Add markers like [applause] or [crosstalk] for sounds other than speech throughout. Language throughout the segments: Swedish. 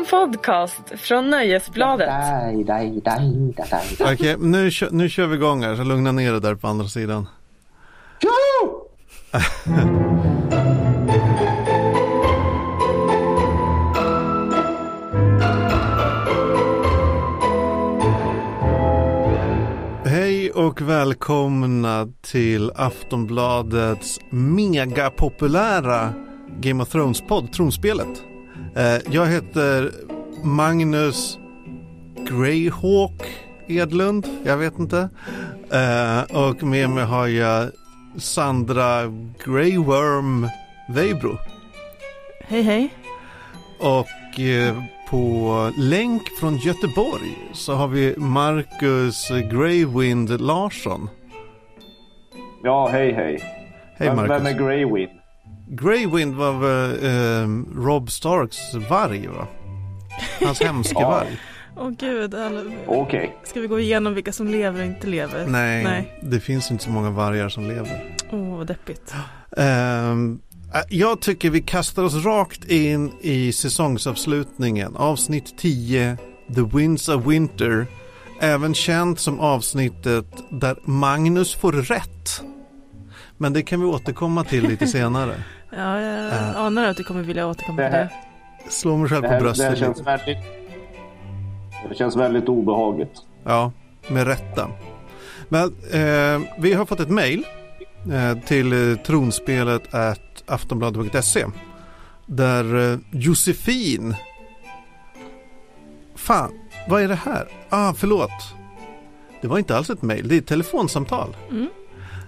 en podcast från Nöjesbladet. Okej, nu, kö- nu kör vi igång här så lugna ner det där på andra sidan. [laughs] Hej och välkomna till Aftonbladets megapopulära Game of Thrones-podd, Tronspelet. Eh, jag heter Magnus Greyhawk Edlund, jag vet inte. Eh, och med mig har jag Sandra Greyworm Weibro. Hej hej. Och eh, på länk från Göteborg så har vi Marcus Greywind Larsson. Ja, hej hej. Hej vem, Marcus. vem är Greywind? Greywind var väl eh, Rob Starks varg va? Hans [laughs] hemska Ja. varg. Åh gud, alla... Okej. ska vi gå igenom vilka som lever och inte lever? Nej, Nej. det finns inte så många vargar som lever. Åh, vad deppigt. Äh, jag tycker vi kastar oss rakt in i säsongsavslutningen. Avsnitt 10, The Winds of Winter. Även känt som avsnittet där Magnus får rätt. Men det kan vi återkomma till lite [laughs] senare. Ja, jag Äh. anar att du kommer vilja återkomma till Det här- det. Slå mig själv Det, på här, det här bröstet känns väldigt... Det känns väldigt obehagligt. Ja, med rätta. Men eh, vi har fått ett mejl eh, till eh, tronspelet at aftonbladet.se där eh, Josefin Fan, vad är det här? Ah, förlåt. Det var inte alls ett mejl, det är ett telefonsamtal. Mm,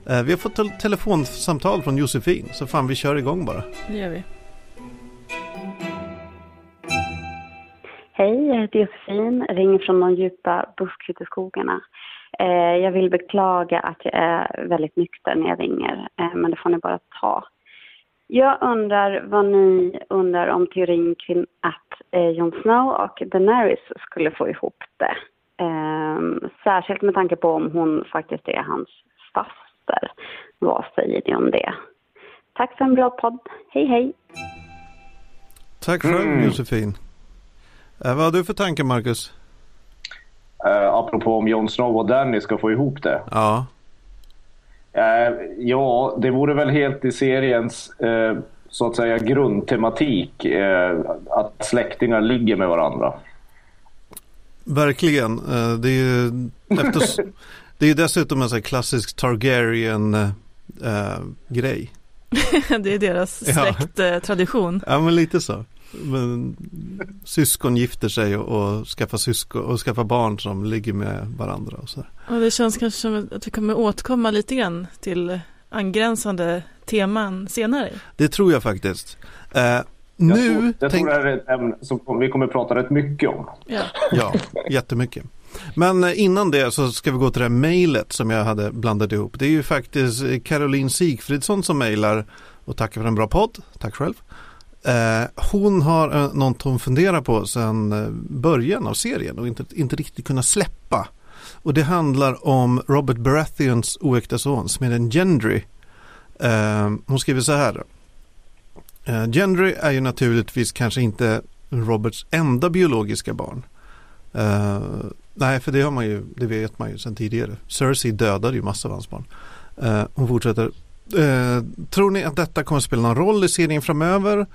vi har fått tel- telefonsamtal från Josefin, så fan vi kör igång bara. det gör vi. Hej, jag heter Josefin, ringer från de djupa buskhytteskogarna. Eh, jag vill beklaga att jag är väldigt nykter när jag ringer, eh, men det får ni bara ta. Jag undrar vad ni undrar om teorin kring att eh, Jon Snow och Daenerys skulle få ihop det. Eh, särskilt med tanke på om hon faktiskt är hans faster. Vad säger ni om det? Tack för en bra podd. Hej, hej! Tack själv Mm. Josefin. Eh, vad har du för tankar Marcus? Uh, apropå om Jon Snow och Danny ska få ihop det. Ja, Eh, ja, det vore väl helt i seriens eh, så att säga grundtematik eh, att släktingar ligger med varandra. Verkligen. Det är ju [laughs] efter, det är ju dessutom en sån här klassisk Targaryen-grej. [laughs] det är deras Ja. släkttradition. ja, men lite så. Men, syskon gifter sig och, och, skaffar syskon, och skaffar barn som ligger med varandra. Och så. Och det känns kanske som att vi kommer återkomma lite grann till angränsande teman senare. Det tror jag faktiskt. Eh, Jag nu tror, jag tänk- tror det här är ett ämne som vi kommer prata rätt mycket om. Ja, Ja, jättemycket. Men eh, innan det så ska vi gå till det här mejlet som jag hade blandat ihop. Det är ju faktiskt eh, Caroline Sigfridsson som mejlar och tackar för en bra podd. Tack själv. Eh, hon har något hon funderar på sedan början av serien och inte, inte riktigt kunnat släppa. Och det handlar om Robert Baratheons oäkta son, smeden Gendry. Hon skriver så här. Gendry är ju naturligtvis kanske inte Roberts enda biologiska barn. Nej, för det har man ju, det vet man ju sedan tidigare. Cersei dödade ju massa av hans barn. Eh, hon fortsätter. Eh, tror ni att detta kommer att spela någon roll i serien framöver?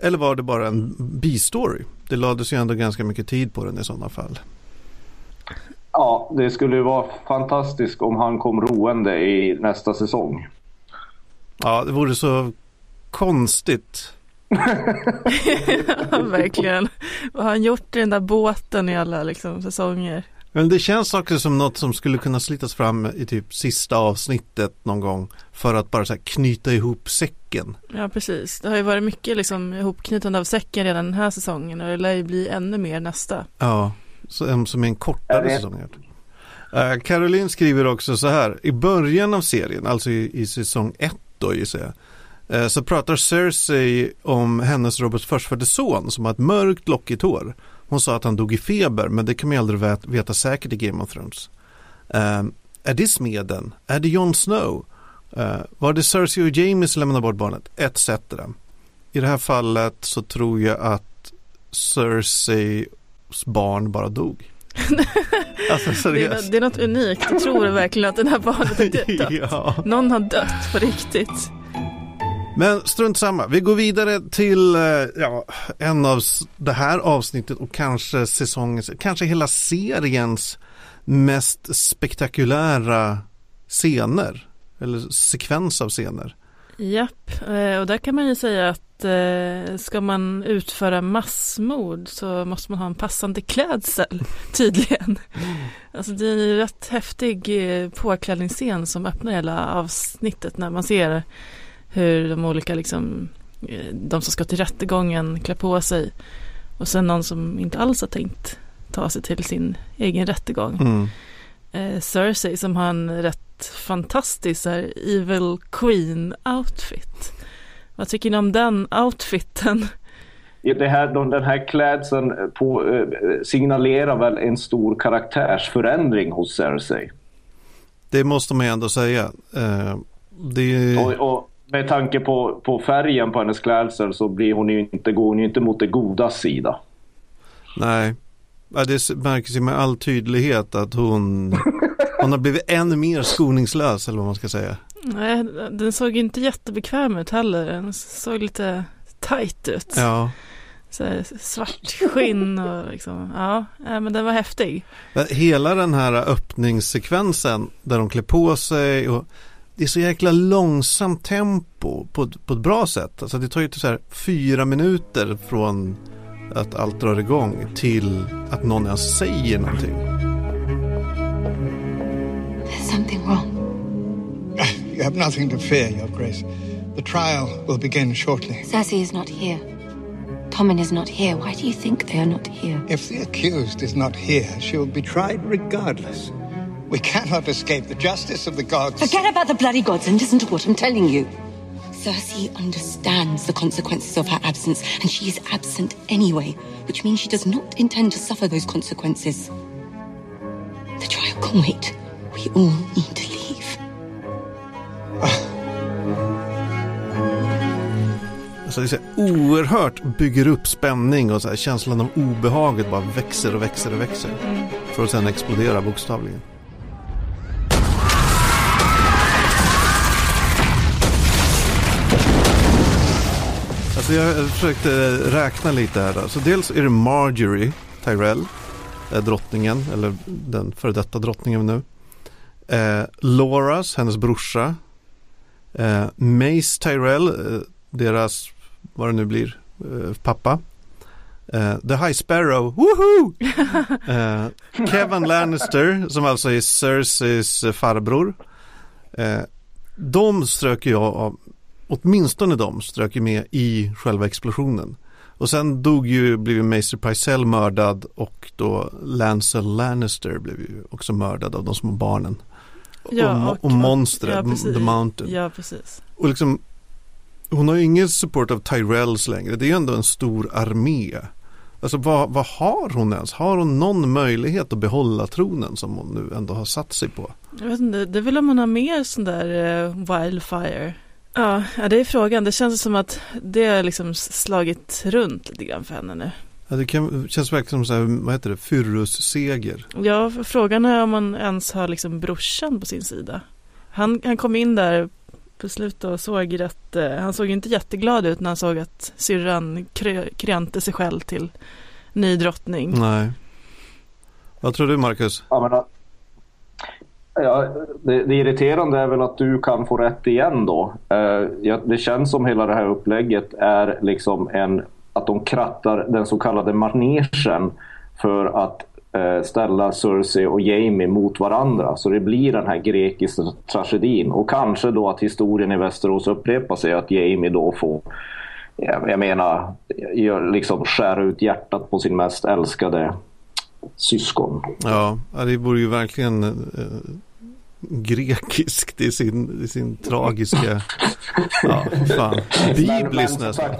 Eller var det bara en bistory? Det lades ju ändå ganska mycket tid på den i sådana fall. Ja, det skulle ju vara fantastiskt om han kom roende i nästa säsong. Ja, det vore så konstigt. [laughs] verkligen. Vad har han gjort i den där båten i alla liksom, säsonger? Men det känns också som något som skulle kunna slitas fram i typ sista avsnittet någon gång för att bara så här knyta ihop säcken. Ja, precis. Det har ju varit mycket liksom, ihopknytande av säcken redan den här säsongen och det lär ju bli ännu mer nästa. Ja, som, som är en kortare säsong. Uh, Caroline skriver också så här. I början av serien, alltså i, i säsong ett då gissar jag. Eh, så pratar Cersei om hennes Roberts förstfödde son som har ett mörkt lockigt hår. Hon sa att han dog i feber men det kan man ju aldrig vet, veta säkert i Game of Thrones. Eh, är det smeden? Är det Jon Snow? Eh, var det Cersei och Jamie som lämnade bort barnet? Etc. I det här fallet så tror jag att Cerseis barn bara dog. [laughs] Alltså Det är, det är något unikt. Jag tror verkligen att den här barnet har dött. [laughs] ja. Någon har dött på riktigt. Men strunt samma. Vi går vidare till eh, ja, en av det här avsnittet och kanske säsongens, kanske hela seriens mest spektakulära scener. Eller sekvens av scener. Japp, eh, och där kan man ju säga att eh, ska man utföra massmord så måste man ha en passande klädsel, [laughs] tydligen. Alltså det är en rätt häftig påklädningsscen som öppnar hela avsnittet när man ser hur de olika liksom, eh, de som ska till rättegången klär på sig och sen någon som inte alls har tänkt ta sig till sin egen rättegång. Mm. eh, Cersei som har en rätt fantastisk så här, Evil Queen outfit. Vad tycker ni om den outfiten? Det här, de- den här klädseln på, eh, signalerar väl en stor karaktärsförändring hos Cersei. Det måste man ju ändå säga. Eh, det Och, och med tanke på, på färgen på hennes klädsel så blir hon ju inte, går hon ju inte mot det goda sida. nej. Ja, det märks ju med all tydlighet att hon, hon har blivit ännu mer skoningslös eller vad man ska säga. Nej, den såg ju inte jättebekväm ut heller. Den såg lite tight ut. Ja. Så här, svart skinn och liksom, ja, men den var häftig. Hela den här öppningssekvensen där de klär på sig och det är så jäkla långsamt tempo på, på ett bra sätt. Alltså det tar ju så här fyra minuter från att allt drar igång till att någon ens säger någonting. There's something wrong. You have nothing to fear, Your Grace. The trial will begin shortly. Cersei is not here. Tommen is not here. Why do you think they are not here? If the accused is not here, she will be tried regardless. We cannot escape the justice of the gods. Forget about the bloody gods and listen to what I'm telling you. Cersei understands the consequences of her absence, and she is absent anyway, which means she does not intend to suffer those consequences. The trial can wait. We all need to leave. [sighs] Alltså det är så oerhört bygger upp spänning och så här känslan av obehaget bara växer och växer och växer. För att sen explodera bokstavligen. Alltså jag försökte räkna lite här. Då. Så dels är det Marjorie Tyrell, eh, drottningen, eller den före detta drottningen nu. Eh, Loras, hennes brorsa. Eh, Mace Tyrell, eh, deras, vad det nu blir, eh, pappa. The High Sparrow, woho! [laughs] Kevin Lannister, som alltså är Cerseis farbror. De strök jag av, åtminstone de strök ju med i själva explosionen. Och sen dog ju, blev ju Maester Pycelle mördad och då Lancel Lannister blev ju också mördad av de små barnen. Ja, och, och- och monstret, ja. The Mountain. Ja, precis. Och liksom, hon har ju ingen support av Tyrells längre. Det är ju ändå en stor armé. Alltså vad, vad har hon ens? Har hon någon möjlighet att behålla tronen som hon nu ändå har satt sig på? Jag vet inte, det är väl om man har mer sån där eh, wildfire. Ja, ja, det är frågan. Det känns som att det har liksom slagit runt lite grann för henne nu. Ja, det kan, känns verkligen som så här, vad heter det, Fyrus-seger. Ja, frågan är om man ens har liksom brorsan på sin sida. Han, han kom in där på slutet och såg rätt, eh, han såg inte jätteglad ut när han såg att syrran krö, krönte sig själv till ny drottning. Nej. Vad tror du Marcus? Jag menar, ja, det, det irriterande är väl att du kan få rätt igen då. Eh, ja, det känns som hela det här upplägget är liksom en, att de krattar den så kallade manegen för att eh, ställa Cersei och Jamie mot varandra. Så det blir den här grekiska tragedin. Och kanske då att historien i Västerås upprepar sig. Att Jamie då får, jag, menar, liksom skär ut hjärtat på sin mest älskade syskon. Ja, det vore ju verkligen eh, grekiskt i sin, i sin tragiska, [laughs] ja fan, bibliskt nästan.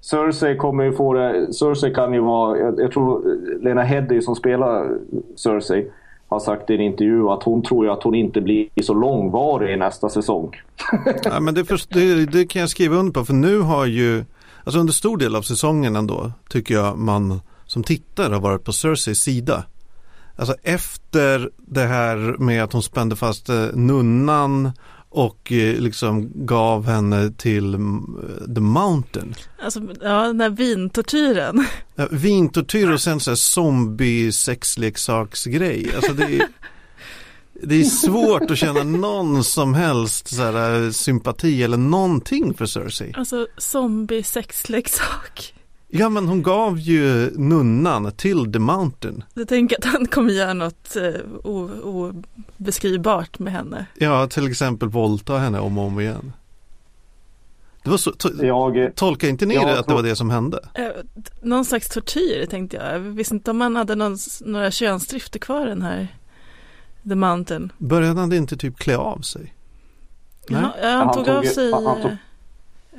Cersei kommer ju få det. Cersei kan ju vara, jag, jag tror Lena Headey som spelar Cersei har sagt i en intervju att hon tror ju att hon inte blir så långvarig i nästa säsong. [laughs] Ja, men det, först, det, det kan jag skriva under på för nu har ju alltså under stor del av säsongen ändå tycker jag man som tittare har varit på Cerseis sida. Alltså efter det här med att hon spände fast eh, nunnan och eh, liksom gav henne till mm, The Mountain. Alltså, ja, den här vintortyren. Ja, vintortyr och sen så här zombie sexleksaksgrej. Alltså det är, det är svårt att känna någon som helst så här, sympati eller någonting för Cersei. Alltså zombie sexleksak. Ja men hon gav ju nunnan till The Mountain. Du tänker att han kommer göra något eh, obeskrivbart med henne? Ja, till exempel våldta henne om och om igen. Det var så, to Jag, tolkar inte ni jag det att det var det som hände? Eh, någon slags tortyr tänkte jag. Jag visste inte om man hade någon, några könsdrifter kvar den här The Mountain. Började han inte typ klä av sig? Nej. Ja, han, Han tog, tog- av sig han- han tog- eh,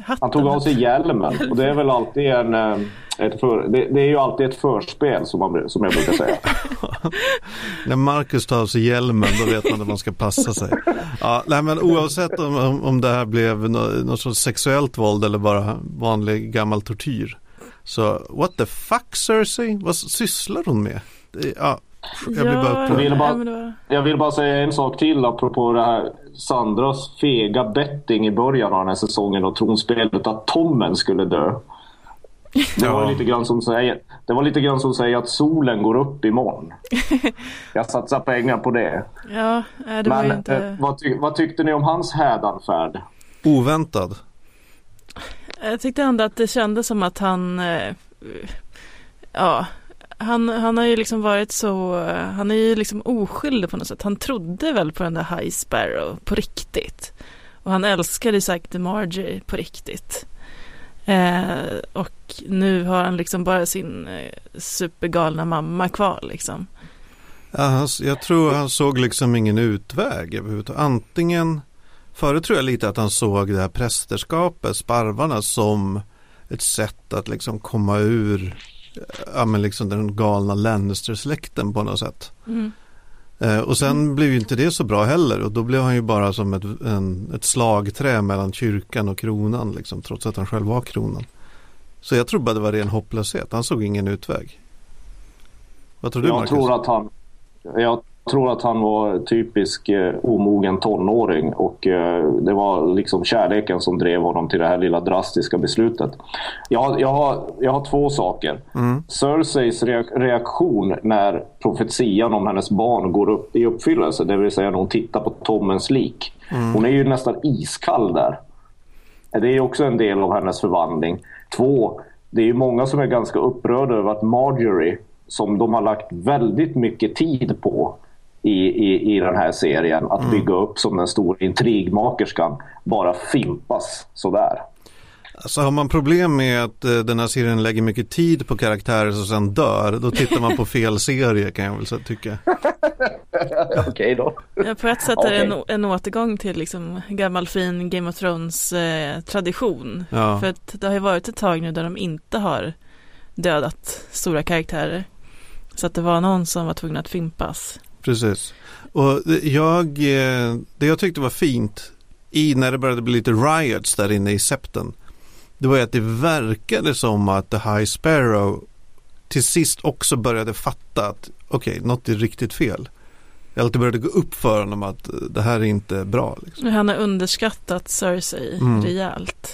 hatten. han tog av sig hjälmen och det är väl alltid en... eh, Ett för, det, det är ju alltid ett förspel som, man, som jag brukar säga. [laughs] När Marcus tar av sig hjälmen då vet man att man ska passa sig. Ja, nej, men oavsett om, om, om det här blev nå- något sorts sexuellt våld eller bara vanlig gammal tortyr. Så what the fuck Cersei? Vad sysslar hon med? Det, ja, jag blir bara Ja, Jag upprörd. bara-. Jag vill bara säga en sak till apropå det här Sandras fega betting i början av den här säsongen och tronspelet att Tommen skulle dö. Det var, Ja. lite grann som säger, det var lite grann som säger att solen går upp imorgon. [laughs] Jag satsar pengar på det. Ja, nej, det var Men ju inte... eh, vad, ty, vad tyckte ni om hans hädanfärd? Oväntad. Jag tyckte ändå att det kändes som att han, eh, ja, han, han har ju liksom varit så, han är ju liksom oskyldig på något sätt. Han trodde väl på den där High Sparrow på riktigt. Och han älskade säkert Margie på riktigt. Eh, och nu har han liksom bara sin eh, supergalna mamma kvar liksom. Ja, han, jag tror han såg liksom ingen utväg överhuvudtaget. Antingen, förut tror jag lite att han såg det här prästerskapet, sparvarna, som ett sätt att liksom komma ur ja, men liksom den galna Lannister-släkten på något sätt. Mm. Eh, och sen blev ju inte det så bra heller och då blev han ju bara som ett, en, ett slagträ mellan kyrkan och kronan liksom, trots att han själv var kronan. Så jag tror bara det var ren hopplöshet. Han såg ingen utväg. Vad tror du Jag Marcus? tror att han, jag tror att han var typisk eh, omogen tonåring och eh, det var liksom kärleken som drev honom till det här lilla drastiska beslutet. Jag, har- jag, har, jag har två saker. Cerseis reak- reaktion när profetian om hennes barn går upp i uppfyllelse, det vill säga när hon tittar på Tommens lik. Hon är ju nästan iskall där. Det är också en del av hennes förvandling. Två, det är ju många som är ganska upprörda över att Marjorie, som de har lagt väldigt mycket tid på i, i, i den här serien, att bygga upp som den stora intrigmakerskan, bara fimpas sådär. Alltså har man problem med att eh, den här serien lägger mycket tid på karaktärer som sen dör, då tittar man på [laughs] fel serie kan jag väl så tycka. [laughs] Okej då. Ja, på ett sätt är det en, en återgång till liksom gammal fin Game of Thrones eh, tradition. Ja. För att det har ju varit ett tag nu där de inte har dödat stora karaktärer. Så att det var någon som var tvungen att fimpas. Precis. Och jag, eh, det jag tyckte var fint i när det började bli lite riots där inne i septen. Det var ju att det verkade som att The High Sparrow till sist också började fatta att okej, något är riktigt fel. Eller att det började gå upp för honom att eh, det här är inte bra. Liksom. Han har underskattat Cersei Mm. rejält.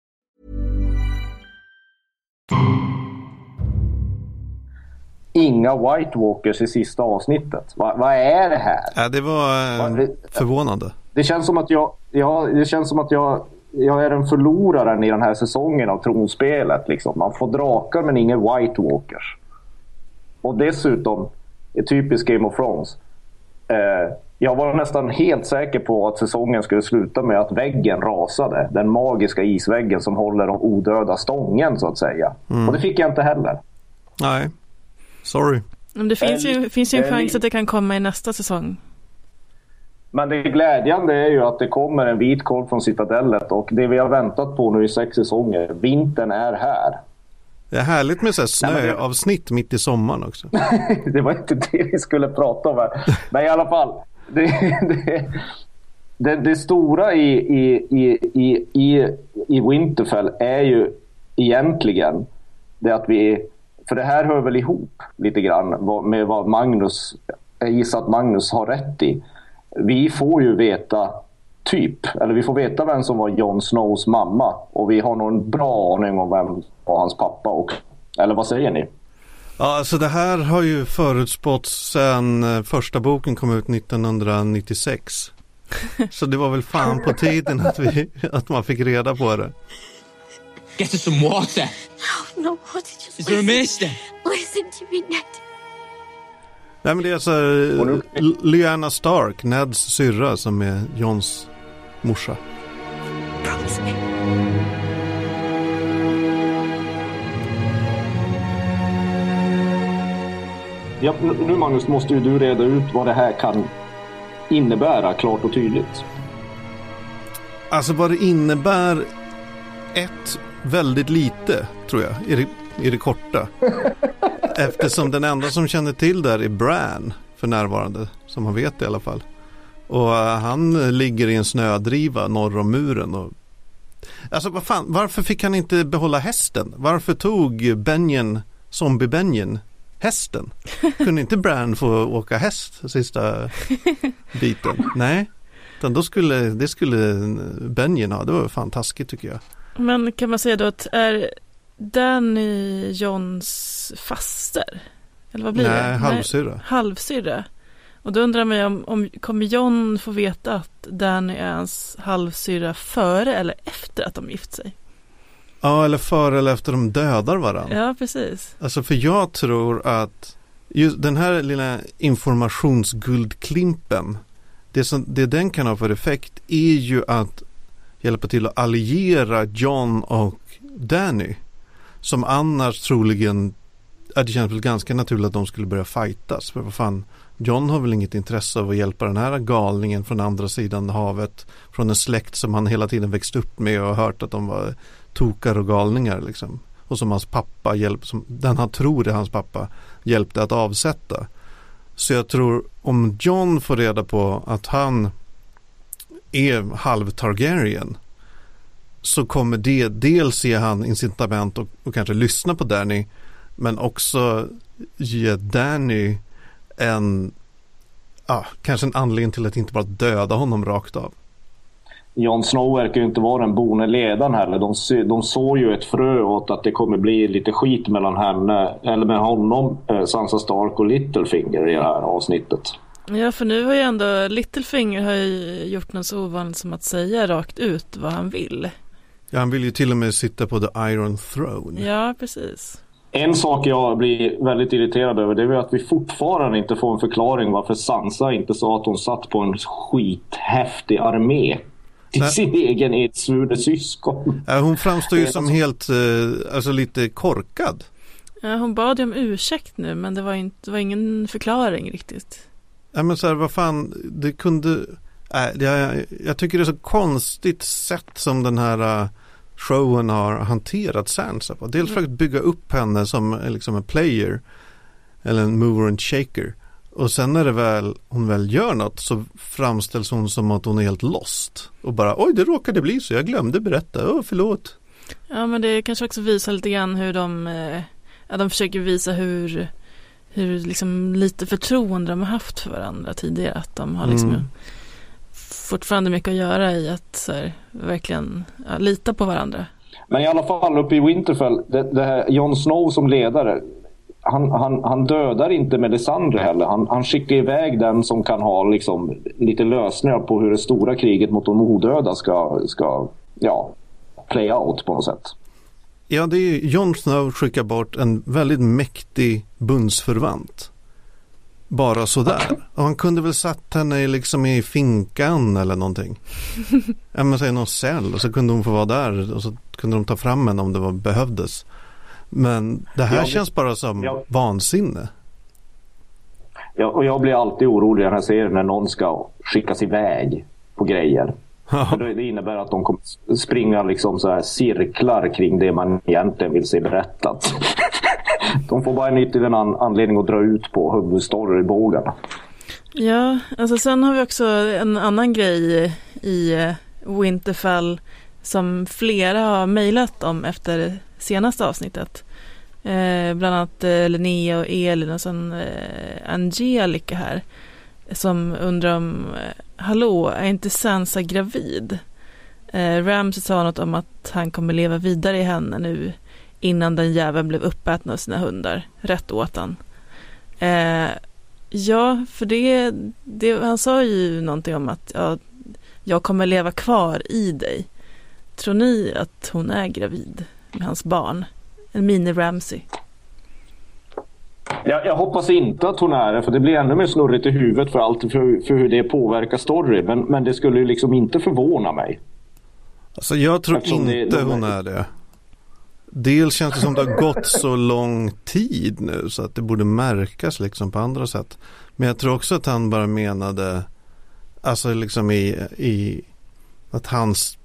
Inga White Walkers i sista avsnittet. Va- Vad är det här? Ja, det var eh, Va- förvånande. Det känns som att jag, ja, det känns som att jag, jag är en förloraren i den här säsongen av tronspelet. Liksom. Man får drakar men inga White Walkers. Och dessutom, typiskt Game of Thrones, eh, jag var nästan helt säker på att säsongen skulle sluta med att väggen rasade. Den magiska isväggen som håller de odöda stången så att säga. Mm. Och det fick jag inte heller. Nej, sorry. Men det finns ju, finns ju en chans att det kan komma i nästa säsong. Men det glädjande är ju att det kommer en vit korv från Citadellet och det vi har väntat på nu i sex säsonger, vintern är här. Det är härligt med så här snöavsnitt mitt i sommaren också. [laughs] det var inte det vi skulle prata om här. Men i alla fall. Det, det, det, det stora i, i, i, i, i, Winterfell är ju egentligen det att vi... För det här hör väl ihop lite grann med vad Magnus, jag gissar att Magnus har rätt i. Vi får ju veta typ, eller vi får veta vem som var Jon Snows mamma och vi har nog en bra aning om vem som var hans pappa och... Eller vad säger ni? Ja, alltså det här har ju förutspåtts sedan eh, första boken kom ut 1996. [laughs] Så det var väl fan på tiden att, vi, att man fick reda på det. Get us some water. No, no, did you Is there a there? Listen to me, Ned. Nej men det är alltså Lyanna Stark, Neds syrra som är Johns morsa. Promise me. Ja, nu Magnus måste ju du reda ut vad det här kan innebära klart och tydligt. Alltså vad det innebär ett väldigt lite tror jag i det, i det korta. [laughs] Eftersom den enda som känner till det här är Bran för närvarande. Som man vet i alla fall. Och eh, han ligger i en snödriva norr om muren. Och... Alltså vad fan, varför fick han inte behålla hästen? Varför tog Benjen, zombie Benjen, hästen? Kunde inte Bran få åka häst sista biten? [laughs] Nej. Utan då skulle, det skulle Benjen ha. Det var fan taskigt tycker jag. Men kan man säga då att är Danny Johns faster? Eller vad blir Nej, det? halvsyrra. halvsyrra. Och då undrar man ju om, om kommer John få veta att Danny är hans halvsyrra före eller efter att de gift sig? Ja, eller före eller efter de dödar varandra. Ja, precis. Alltså för jag tror att just den här lilla informationsguldklimpen det, som, det den kan ha för effekt är ju att hjälpa till att alliera John och Danny. Som annars troligen, det känns väl ganska naturligt att de skulle börja fightas. För vad fan, John har väl inget intresse av att hjälpa den här galningen från andra sidan havet. Från en släkt som han hela tiden växt upp med och hört att de var tokar och galningar liksom. Och som hans pappa hjälp, som den han tror är hans pappa hjälpte att avsätta. Så jag tror om John får reda på att han är halv Targaryen så kommer det dels ge han incitament och, och kanske lyssna på Danny men också ge Danny en ja, kanske en anledning till att inte bara döda honom rakt av. Jon Snow verkar ju inte vara den boende ledaren heller. De, de såg ju ett frö åt att det kommer bli lite skit mellan henne, eller med honom, eh, Sansa Stark och Littlefinger i det här avsnittet. Ja, för nu har ju ändå Littlefinger har ju gjort något så ovanligt som att säga rakt ut vad han vill. Ja, han vill ju till och med sitta på the Iron Throne. Ja, precis. En sak jag blir väldigt irriterad över det är att vi fortfarande inte får en förklaring varför Sansa inte sa att hon satt på en skithäftig armé till Nej. sin egen edsvurne syskon. Ja, hon framstår ju som helt, eh, alltså lite korkad. Ja, hon bad ju om ursäkt nu, men det var, inte, det var ingen förklaring riktigt. Ja men så här, vad fan, det kunde, äh, jag, jag tycker det är så konstigt sätt som den här uh, showen har hanterat Sansa på. Dels för att bygga upp henne som eh, liksom en player, eller en mover and shaker. Och sen när det väl, hon väl gör något så framställs hon som att hon är helt lost. Och bara, oj det råkade bli så, jag glömde berätta, oh, förlåt. Ja, men det kanske också visar lite grann hur de, eh, ja, de försöker visa hur, hur liksom lite förtroende de har haft för varandra tidigare. Att de har liksom Mm. fortfarande mycket att göra i att så här, verkligen ja, lita på varandra. Men i alla fall uppe i Winterfell, det, det här, Jon Snow som ledare, han, han, han dödar inte Melisandre heller. Han, han skickar iväg den som kan ha liksom, lite lösningar på hur det stora kriget mot de odöda ska, ska ja, play out på något sätt. Ja, det är Jon Snow skickar bort en väldigt mäktig bundsförvant. bara sådär. Och han kunde väl satt henne liksom i finkan eller någonting. [laughs] Ja men säg någon cell och så kunde hon få vara där och så kunde de ta fram henne om det var, behövdes. Men det här Ja, det- känns bara som Ja. vansinne. Ja, och jag blir alltid orolig den här serien när någon ska skickas iväg på grejer. Det innebär att de kommer springa liksom så här cirklar kring det man egentligen vill se berättat. [laughs] De får bara en ytterligare an- anledning att dra ut på huvudstorybågarna. Ja, alltså sen har vi också en annan grej i eh, Winterfell som flera har mejlat om efter senaste avsnittet. Eh, bland annat eh, Linnea och Elin och sen eh, Angelica här. Som undrar om, eh, hallå, är inte Sansa gravid? Eh, Ramsay sa något om att han kommer leva vidare i henne nu innan den jäveln blev uppäten av sina hundar. Rätt åt han. Eh, Ja, för det, det, han sa ju någonting om att ja, jag kommer leva kvar i dig. Tror ni att hon är gravid med hans barn? En mini-Ramsey. Jag, jag hoppas inte att hon är det, för det blir ännu mer snurrigt i huvudet för allt för, för hur det påverkar story. Men, men det skulle ju liksom inte förvåna mig. Alltså jag tror Eftersom det- inte de- hon är det. Dels känns det som det har gått så [laughs] lång tid nu så att det borde märkas liksom på andra sätt. Men jag tror också att han bara menade, alltså liksom i, i att hans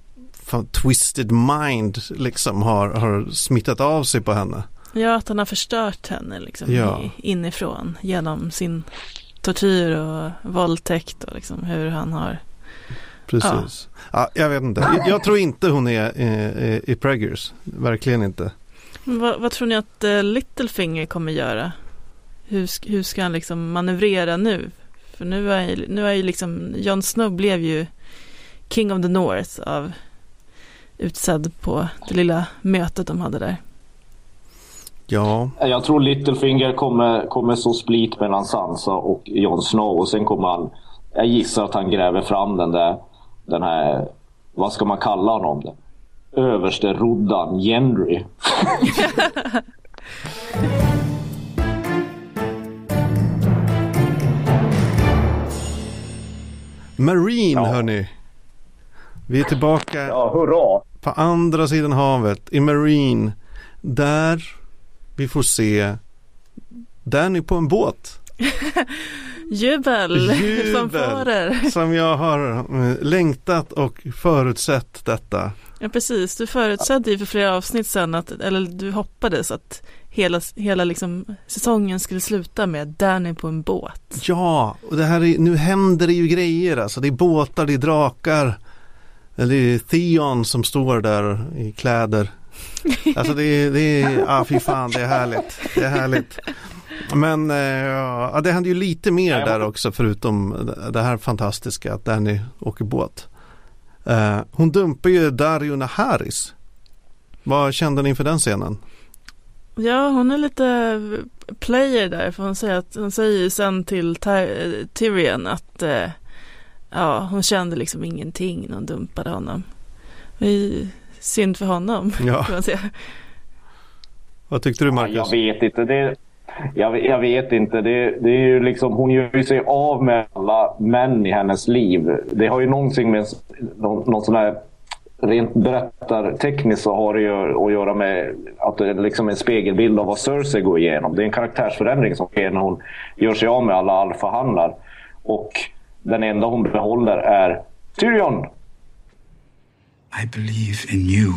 fan, twisted mind liksom har, har smittat av sig på henne. Ja, att han har förstört henne liksom Ja. i, inifrån genom sin tortyr och våldtäkt och liksom hur han har Precis. Ja. jag vet inte. Jag, jag tror inte hon är eh, i Preggers. Verkligen inte. Vad, vad tror ni att eh, Littlefinger kommer göra? Hur, hur ska han liksom manövrera nu? För nu är, nu är ju liksom, Jon Snow blev ju King of the North av utsedd på det lilla mötet de hade där. Ja, Jag tror Littlefinger kommer, kommer så split mellan Sansa och Jon Snow och sen kommer han... Jag gissar att han gräver fram den där... Den här... Vad ska man kalla honom? Den? Överste roddan Gendry. [laughs] Marine hörni. Vi är tillbaka Ja, hurra! på andra sidan havet i Marine. Där vi får se Danny på en båt. [laughs] Jubel! [laughs] Jubel. Fanfarer! [laughs] Som jag har eh, längtat och förutsett detta. Ja precis, du förutsedde ju för flera avsnitt sedan att, eller du hoppades att hela, hela liksom säsongen skulle sluta med Danny på en båt. Ja, och det här är, nu händer det ju grejer alltså. Det är båtar, det är drakar. Eller Theon som står där i kläder. Alltså det är, det är, ja fy fan det är härligt. Det är härligt. Men eh, ja, det händer ju lite mer där också förutom det här fantastiska att Danny åker båt. Eh, hon dumpar ju Dario Naharis. Vad kände ni inför den scenen? Ja, hon är lite player där, för hon säger, att, hon säger ju sen till Ty- Tyrion att eh, ja, hon kände liksom ingenting när hon dumpade honom. Det synd för honom, Ja. [laughs] kan man säga. Vad tyckte du Marcus? Jag vet inte. Det, jag, jag vet inte. Det, det är ju liksom, hon gör ju sig av med alla män i hennes liv. Det har ju någonting med någon, någon sån här Rent berättartekniskt så har det ju att göra med att det är liksom en spegelbild av vad Cersei går igenom. Det är en karaktärsförändring som sker när hon gör sig av med alla alfahannar. Och den enda hon behåller är Tyrion. I believe in you.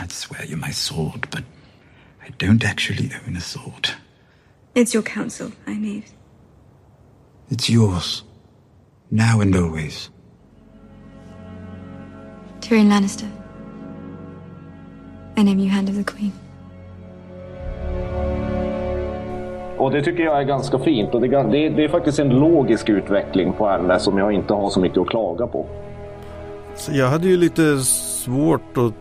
I'd swear you're my sword, but I don't actually own a sword. It's your counsel I need. It's yours. Now and always. Tyrion Lannister. I name you Hand of the Queen. Och det tycker jag är ganska fint. Och det, är- det, det är faktiskt en logisk utveckling på henne som jag inte har så mycket att klaga på. Så jag hade ju lite svårt att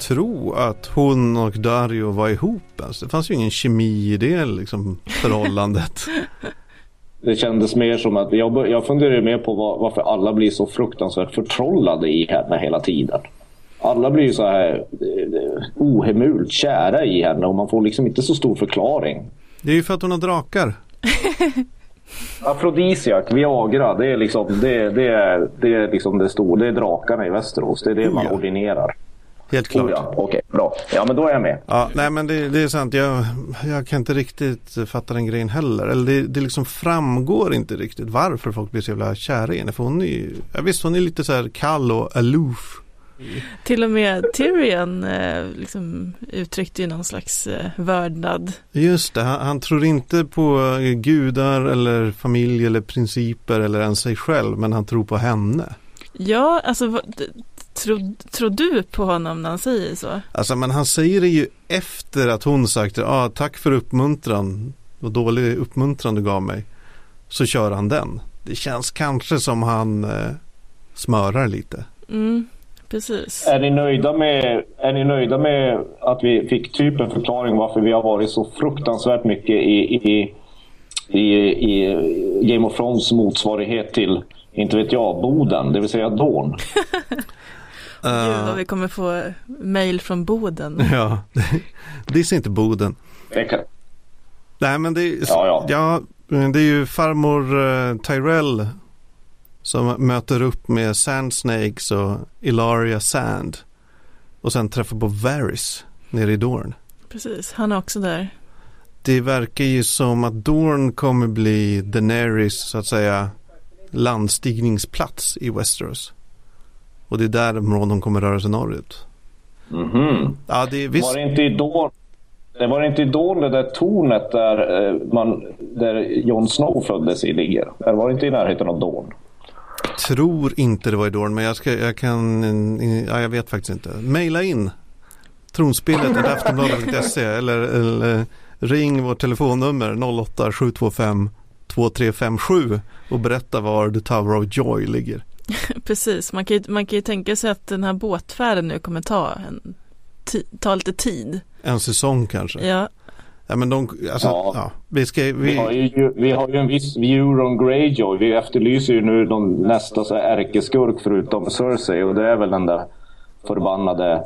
tro att hon och Dario var ihop. Alltså, det fanns ju ingen kemi i det liksom, förhållandet. [laughs] Det kändes mer som att jag, jag funderar mer på var, varför alla blir så fruktansvärt förtrollade i henne hela tiden. Alla blir ju så här eh, ohemult kära i henne och man får liksom inte så stor förklaring. Det är ju för att hon har drakar. [laughs] Afrodisiak, Viagra, det är liksom det, det, är, det, är liksom det stora. Det är drakarna i Västerås. Det är det Oh, man ja. ordinerar. Helt klart. Oh, ja. Okej, bra. Ja, men då är jag med. Ja, nej men det, det är sant. Jag, jag kan inte riktigt fatta den grejen heller. Eller det, det liksom framgår inte riktigt varför folk blir så jävla kära i henne. För hon är ju, ja, visst hon är lite så här kall och aloof. Till och med Tyrion eh, liksom uttryckte ju någon slags eh, vördnad. Just det, han, han tror inte på eh, gudar eller familj eller principer eller ens sig själv. Men han tror på henne. Ja, alltså vad- tror, tror du på honom när han säger så? Alltså men han säger det ju efter att hon sagt ah, tack för uppmuntran. Vad dålig uppmuntran du gav mig. Så kör han den. Det känns kanske som han eh, smörar lite. Mm, precis. Är ni, nöjda med, är ni nöjda med att vi fick typ en förklaring varför vi har varit så fruktansvärt mycket i, i, i, i Game of Thrones motsvarighet till, inte vet jag, Boden, det vill säga Dorn? [laughs] Gud vad vi kommer få mail från Boden. [laughs] Ja, det är inte Boden. Det kan, Nej men det är, Ja, ja. det är ju farmor eh, Tyrell som möter upp med Sand Snakes och Ilaria Sand. Och sen träffar på Varys nere i Dorn. Precis, han är också där. Det verkar ju som att Dorn kommer bli Daenerys så att säga landstigningsplats i Westeros. Och det är där de kommer röra sig norrut. Mhm. Ja, det är visst. Var det inte i Dorn? Det var inte i Dorn det där tornet där, eh, man, där Jon Snow föddes i ligger? Eller var det inte i närheten av Dorn? Tror inte det var i Dorn, men jag, ska, jag kan, ja, jag vet faktiskt inte. Maila in tronspelet aftonbladet.se eller, eller ring vårt telefonnummer 08 725 2357 och berätta var The Tower of Joy ligger. [laughs] Precis, man kan, ju, man kan ju tänka sig att den här båtfärden nu kommer ta, en, ta lite tid. En säsong kanske. Ja, Ja, men de, alltså, ja. Ja. vi ska, vi, Vi har, ju, vi har ju en viss Euron Greyjoy. Vi efterlyser ju nu de nästa så ärkeskurk förutom Cersei och det är väl den där förbannade...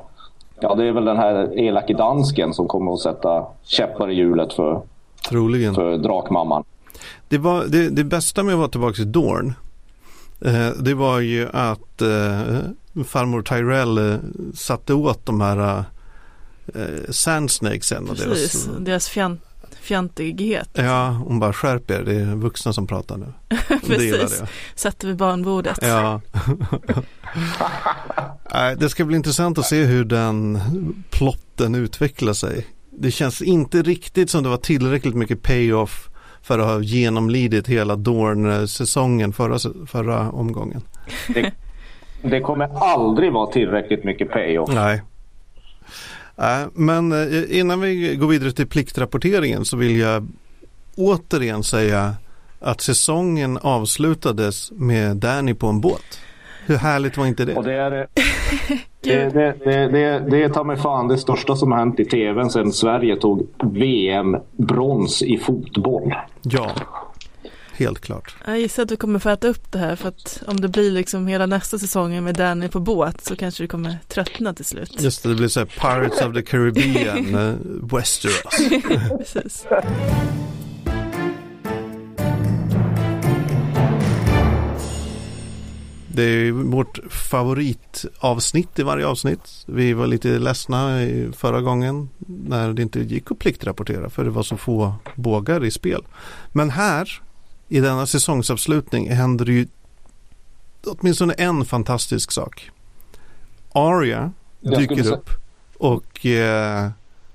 Ja, det är väl den här elake dansken som kommer att sätta käppar i hjulet för, troligen. för drakmamman. Det, var, det, det bästa med att vara tillbaka i Dorn eh, det var ju att eh, farmor Tyrell eh, satte åt de här eh, sandsnakesen. Och precis. deras, Deras fjant, fjantighet. ja, hon bara skärp er, det är vuxna som pratar nu. [laughs] Precis, sätter vi barnbordet. Ja. [laughs] Det ska bli intressant att se hur den plotten utvecklar sig. Det känns inte riktigt som det var tillräckligt mycket payoff för att ha genomlidit hela Dorn-säsongen förra, förra omgången. Det, det kommer aldrig vara tillräckligt mycket payoff. Nej. Nej, men eh, innan vi går vidare till pliktrapporteringen så vill jag återigen säga att säsongen avslutades med Danny på en båt. Hur härligt var inte det? Och det är [laughs] det, det, det, det, det, det är ta mig fan det största som har hänt i tvn sedan Sverige tog VM-brons i fotboll. Ja, helt klart. Jag gissar att du kommer få äta upp det här för att om det blir liksom hela nästa säsongen med Danny på båt så kanske du kommer tröttna till slut. Just det, det blir så här Pirates of the Caribbean, [laughs] eh, Westeros. [laughs] Precis. Det är vårt favoritavsnitt i varje avsnitt. Vi var lite ledsna i förra gången när det inte gick att pliktrapportera för det var så få bågar i spel. Men här i denna säsongsavslutning händer det ju åtminstone en fantastisk sak. Arya dyker upp och eh,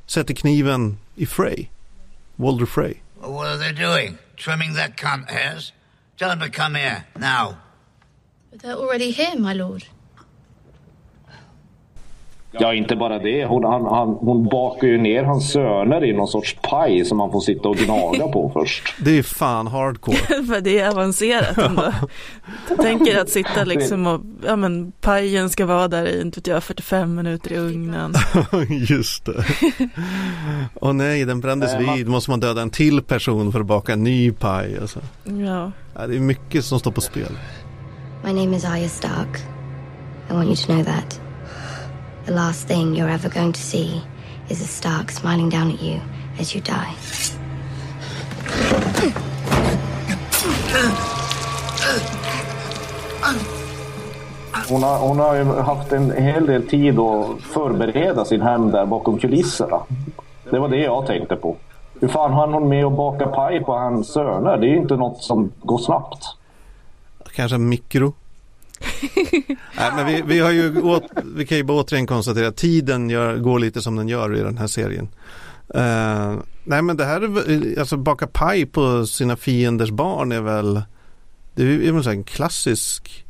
sätter kniven i Frey. Walder Frey. What are they doing? Trimming that cunt hairs? Tell them to come here, now. But they're already here, my lord. Ja, inte bara det. Hon, han, han, hon bakar ju ner hans söner i någon sorts paj som man får sitta och gnaga på [laughs] först. Det är fan hardcore. [laughs] För det är avancerat ändå. [laughs] Tänker att sitta liksom och, ja men pajen ska vara där i, inte vet jag, 45 minuter i ugnen. Just det. Åh nej, den brändes man- vid. Måste man döda en till person för att baka en ny paj. Alltså. Ja. Ja, det är mycket som står på spel. My name is Arya Stark. I want you to know that. The last thing you're ever going to see is a Stark smiling down at you as you die. Hon har, hon har ju haft en hel del tid att förbereda sin hem där bakom kulisserna. Det var det jag tänkte på. Hur fan hann hon med att baka paj på hans söner? Det är ju inte något som går snabbt. Kanske mikro. Nej, men vi, vi, har ju åt, vi kan ju bara återigen konstatera att tiden gör, går lite som den gör i den här serien. Uh, nej men det här är alltså baka paj på sina fienders barn är väl det är väl en klassisk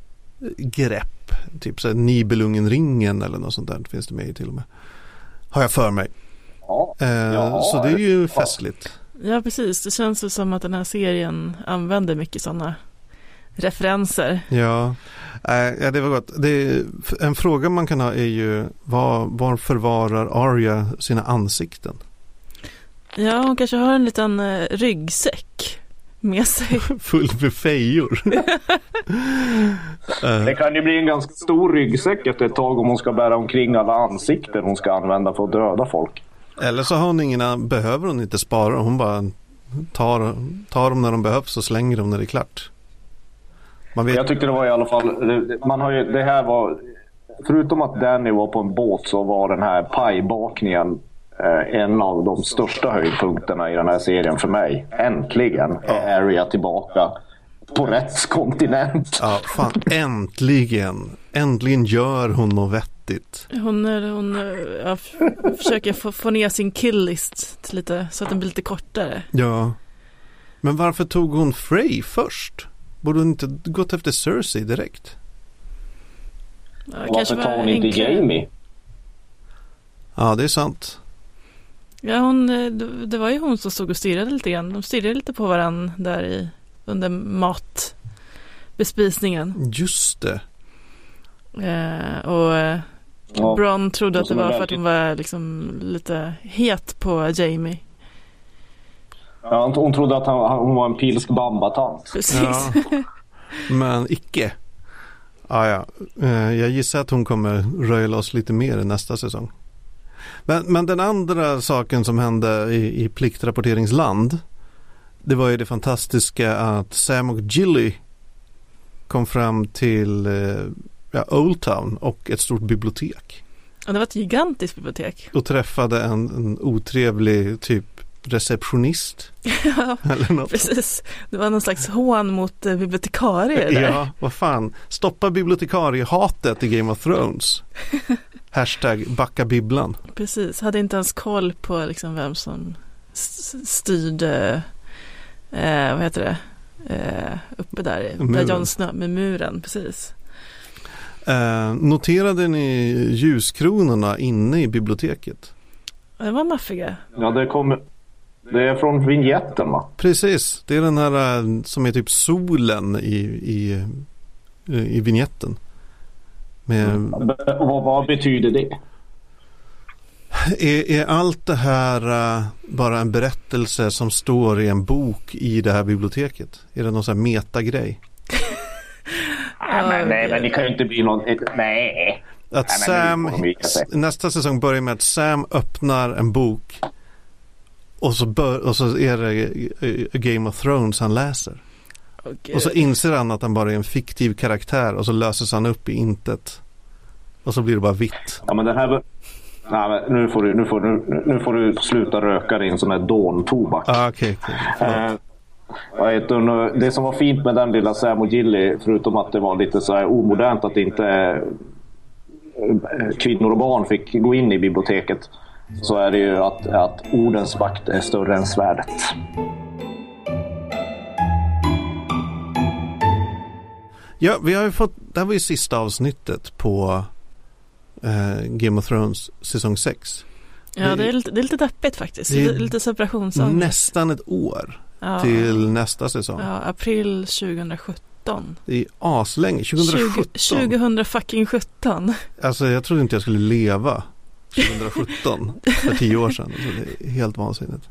grepp. Typ så Nibelungen-ringen eller något sånt där finns det med i till och med. Har jag för mig. Ja, uh, ja, så det är ju festligt. Ja precis, det känns ju som att den här serien använder mycket sådana referenser. Ja, ja det var gott. Det, en fråga man kan ha är ju var, var förvarar Arya sina ansikten? Ja, hon kanske har en liten eh, ryggsäck med sig. [laughs] Full med fejor. [laughs] Det kan ju bli en ganska stor ryggsäck efter ett tag om hon ska bära omkring alla ansikten hon ska använda för att döda folk. Eller så har hon ingen, behöver hon inte spara. Hon bara tar, tar dem när de behövs och slänger dem när det är klart. Man vet... Jag tyckte det var i alla fall, man har ju, det här var, förutom att Danny var på en båt så var den här pajbakningen eh, en av de största höjdpunkterna i den här serien för mig. Äntligen är Arya tillbaka på rätt kontinent. Ja, fan äntligen. Äntligen gör hon något vettigt. Hon, hon ja, försöker få, få ner sin killlist till lite, så att den blir lite kortare. Ja. Men varför tog hon Frey först? Borde hon inte gått efter Cersei direkt? Ja, Varför tar hon inte enklare. Jamie? Ja, det är sant. Ja, hon, det var ju hon som stod och stirrade lite grann. De stirrade lite på varandra där i, under matbespisningen. Just det. Eh, och ja, Bron trodde att det var för att hon var liksom lite het på Jamie. Ja, hon trodde att han, hon var en pilsk bambatant. Precis. Ja. Men icke. Ah, ja. Eh, jag gissar att hon kommer röja loss lite mer i nästa säsong. Men, men den andra saken som hände i, i pliktrapporteringsland det var ju det fantastiska att Sam och Gilly kom fram till eh, ja, Old Town och ett stort bibliotek. Och det var ett gigantiskt bibliotek. Och träffade en, en otrevlig typ receptionist. Ja, [laughs] eller något. precis. Det var någon slags hån mot eh, bibliotekarier där. Ja, vad fan. Stoppa bibliotekariehatet i Game of Thrones. [laughs] Hashtag backa bibblan. Precis, hade inte ens koll på liksom vem som styrde, eh, vad heter det, eh, uppe där, där Jon Snow med muren, precis. Eh, noterade ni ljuskronorna inne i biblioteket? Det var maffiga. Ja, det kommer det är från vignetten va? Precis, det är den här äh, som är typ solen i, i, i vignetten. Med... Mm. Vad, vad betyder det? Är, är, allt det här uh, bara en berättelse som står i en bok i det här biblioteket? Är det någon sån här metagrej? [laughs] ah, men, nej, men det kan ju inte bli någon... Nej. Att nej, Sam, nästa säsong börjar med att Sam öppnar en bok och så, bör, och så är det eh, Game of Thrones han läser. Okay. Och så inser han att han bara är en fiktiv karaktär och så löses han upp i intet. Och så blir det bara vitt. Ja men den här... Nej, nu, får du, nu, får du, nu får du sluta röka din sån här dåntobak. Ah, okay, okay. Eh, det som var fint med den lilla Sam och Gilly, förutom att det var lite så här omodernt att inte eh, kvinnor och barn fick gå in i biblioteket så är det ju att, att ordens makt är större än svärdet. Ja, vi har ju fått, det här var ju sista avsnittet på eh, Game of Thrones säsong 6. Ja, det är lite, det är lite deppigt faktiskt. Det är lite separationsångest. Nästan ett år ja. till nästa säsong. Ja, april 2017. Det är aslänge, 2017. 20, 2000 fucking 17. Alltså jag trodde inte jag skulle leva 2017, för tio år sedan. Så det är helt vansinnigt.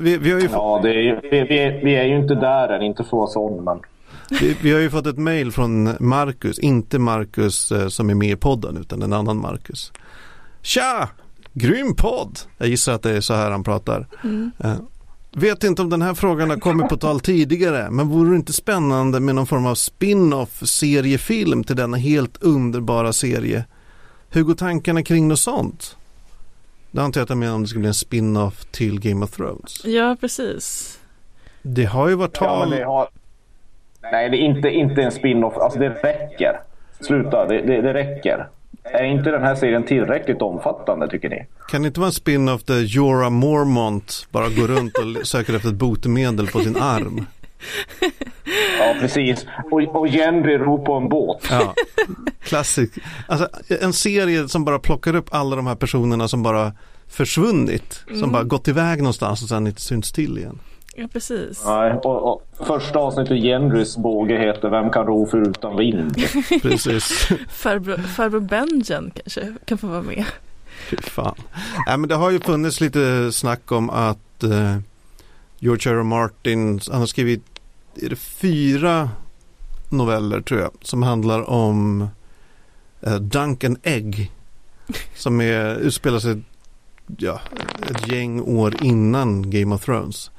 Vi, vi har ju ja, det är, vi, vi, vi, är ju inte där än, inte så sån men. Vi, vi, har ju fått ett mail från Marcus, inte Marcus eh, som är med i podden utan en annan Marcus. Tja! Grym podd! Jag gissar att det är så här han pratar. Mm. Eh, Vet inte om den här frågan har kommit på tal tidigare, men vore det inte spännande med någon form av spin-off seriefilm till denna helt underbara serie? Hur går tankarna kring något sånt? Det antar jag att jag menar om det skulle bli en spin-off till Game of Thrones. Ja, precis. Det har ju varit Ja, tal... det har... Nej, det är inte, inte en spin-off. Alltså det räcker. Sluta, det, det, det räcker. Är inte den här serien tillräckligt omfattande tycker ni? Kan det inte vara en spin-off där Jorah Mormont bara går runt och söker efter ett botemedel på sin arm? Ja, precis. Och, och Henry ror på en båt. Ja, [laughs] klassik. Alltså en serie som bara plockar upp alla de här personerna som bara försvunnit. Som Mm. bara gått iväg någonstans och sen inte synts till igen. Ja, precis. Nej, och, och första avsnittet i Henrys båge heter Vem kan ro förutan vind? [laughs] Precis. [laughs] Farbror, farbror Benjen kanske kan få vara med. Fy fan. Nej, men det har ju funnits lite snack om att eh, George R. R. Martin, han har skrivit är det fyra noveller tror jag, som handlar om eh, Dunk and Egg. Som är, utspelar sig ja, ett gäng år innan Game of Thrones.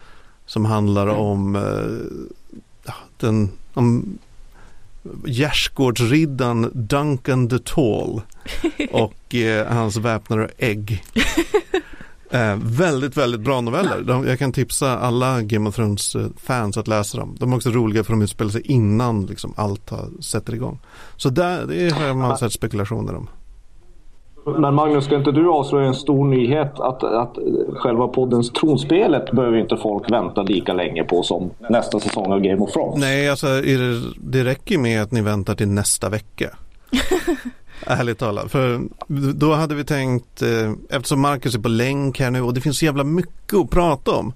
Som handlar om, eh, den, om gärdsgårdsriddaren Duncan the Tall [laughs] och eh, hans väpnare Egg. [laughs] Eh, väldigt, väldigt bra noveller. De, jag kan tipsa alla Game of Thrones-fans att läsa dem. De är också roliga för de utspelar sig innan liksom, allt har, sätter igång. Så där, det har man sett spekulationer om. Men Magnus, ska inte du avslöja en stor nyhet att, att själva poddens tronspelet behöver inte folk vänta lika länge på som nästa säsong av Game of Thrones? Nej, alltså är det, det räcker med att ni väntar till nästa vecka. [laughs] Ärligt talat. För då hade vi tänkt, eh, eftersom Marcus är på länk här nu och det finns så jävla mycket att prata om.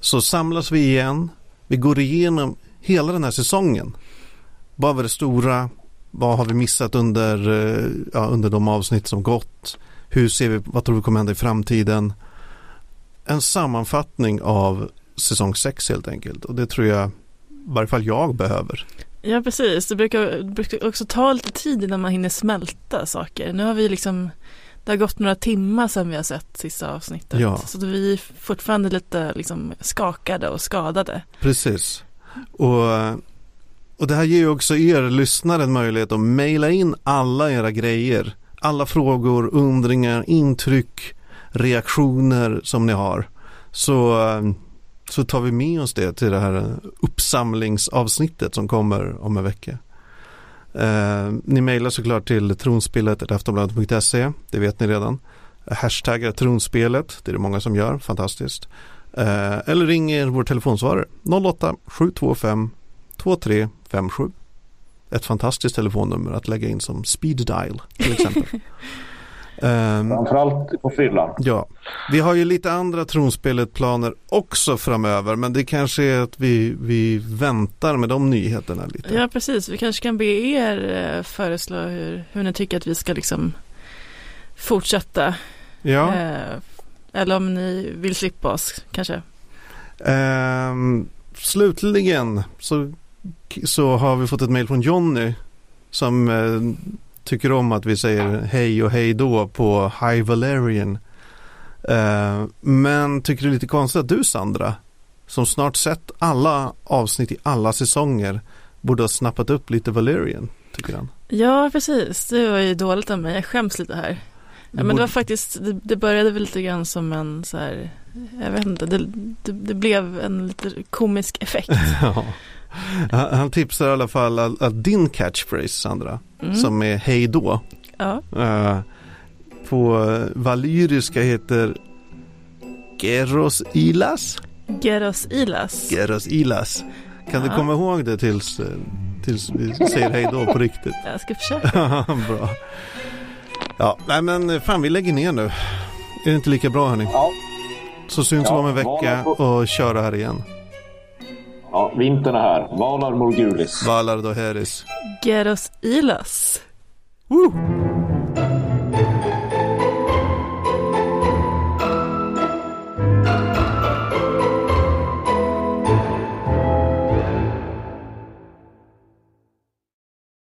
Så samlas vi igen. Vi går igenom hela den här säsongen. Vad var det stora? Vad har vi missat under, eh, ja, under de avsnitt som gått? Hur ser vi, vad tror vi kommer hända i framtiden? En sammanfattning av säsong 6 helt enkelt. Och det tror jag, i varje fall jag behöver. Ja, precis. Det brukar, det brukar också ta lite tid innan man hinner smälta saker. Nu har vi liksom, det har gått några timmar sedan vi har sett sista avsnittet. Ja. Så vi är fortfarande lite liksom skakade och skadade. Precis. Och, och det här ger ju också er lyssnare en möjlighet att mejla in alla era grejer. Alla frågor, undringar, intryck, reaktioner som ni har. Så, så tar vi med oss det till det här uppsamlingsavsnittet som kommer om en vecka. Eh, ni mejlar såklart till tronspelet.aftonbladet.se, det vet ni redan. Hashtaggar tronspelet, det är det många som gör, fantastiskt. Eh, eller ringer vår telefonsvarare 08 725 2357. Ett fantastiskt telefonnummer att lägga in som speed dial till exempel. [laughs] Ehm, Framförallt på fyllan. Ja, vi har ju lite andra tronspelet-planer också framöver men det kanske är att vi, vi väntar med de nyheterna lite. Ja, precis. Vi kanske kan be er eh, föreslå hur, hur ni tycker att vi ska liksom fortsätta. Ja. Eh, eller om ni vill slippa oss kanske. Ehm, slutligen så, så har vi fått ett mejl från Jonny som eh, tycker om att vi säger hej och hej då på High Valerian. Eh, men tycker det är lite konstigt att du Sandra, som snart sett alla avsnitt i alla säsonger, borde ha snappat upp lite Valerian, tycker han. Ja, precis. Det var ju dåligt av mig. Jag skäms lite här. Ja, men det var faktiskt, det, började väl lite grann som en så här, jag vet inte, det, det, det blev en lite komisk effekt. [laughs] Ja. Han, han tipsar i alla fall att, att din catchphrase Sandra, Mm. som är hej då, Ja. eh, på valyriska heter Geros Ilas. Geros Ilas. Geros Ilas. Kan du Ja. komma ihåg det tills, tills vi säger hej då på riktigt? Jag ska försöka. [laughs] Bra. Ja, nej men fan vi lägger ner nu. Är det inte lika bra hörni? Ja. Så syns vi Ja, om en vecka och köra här igen. Ja, vintern är här. Valar Morgulis. Valar då Heris. Geros Ilas. Woo!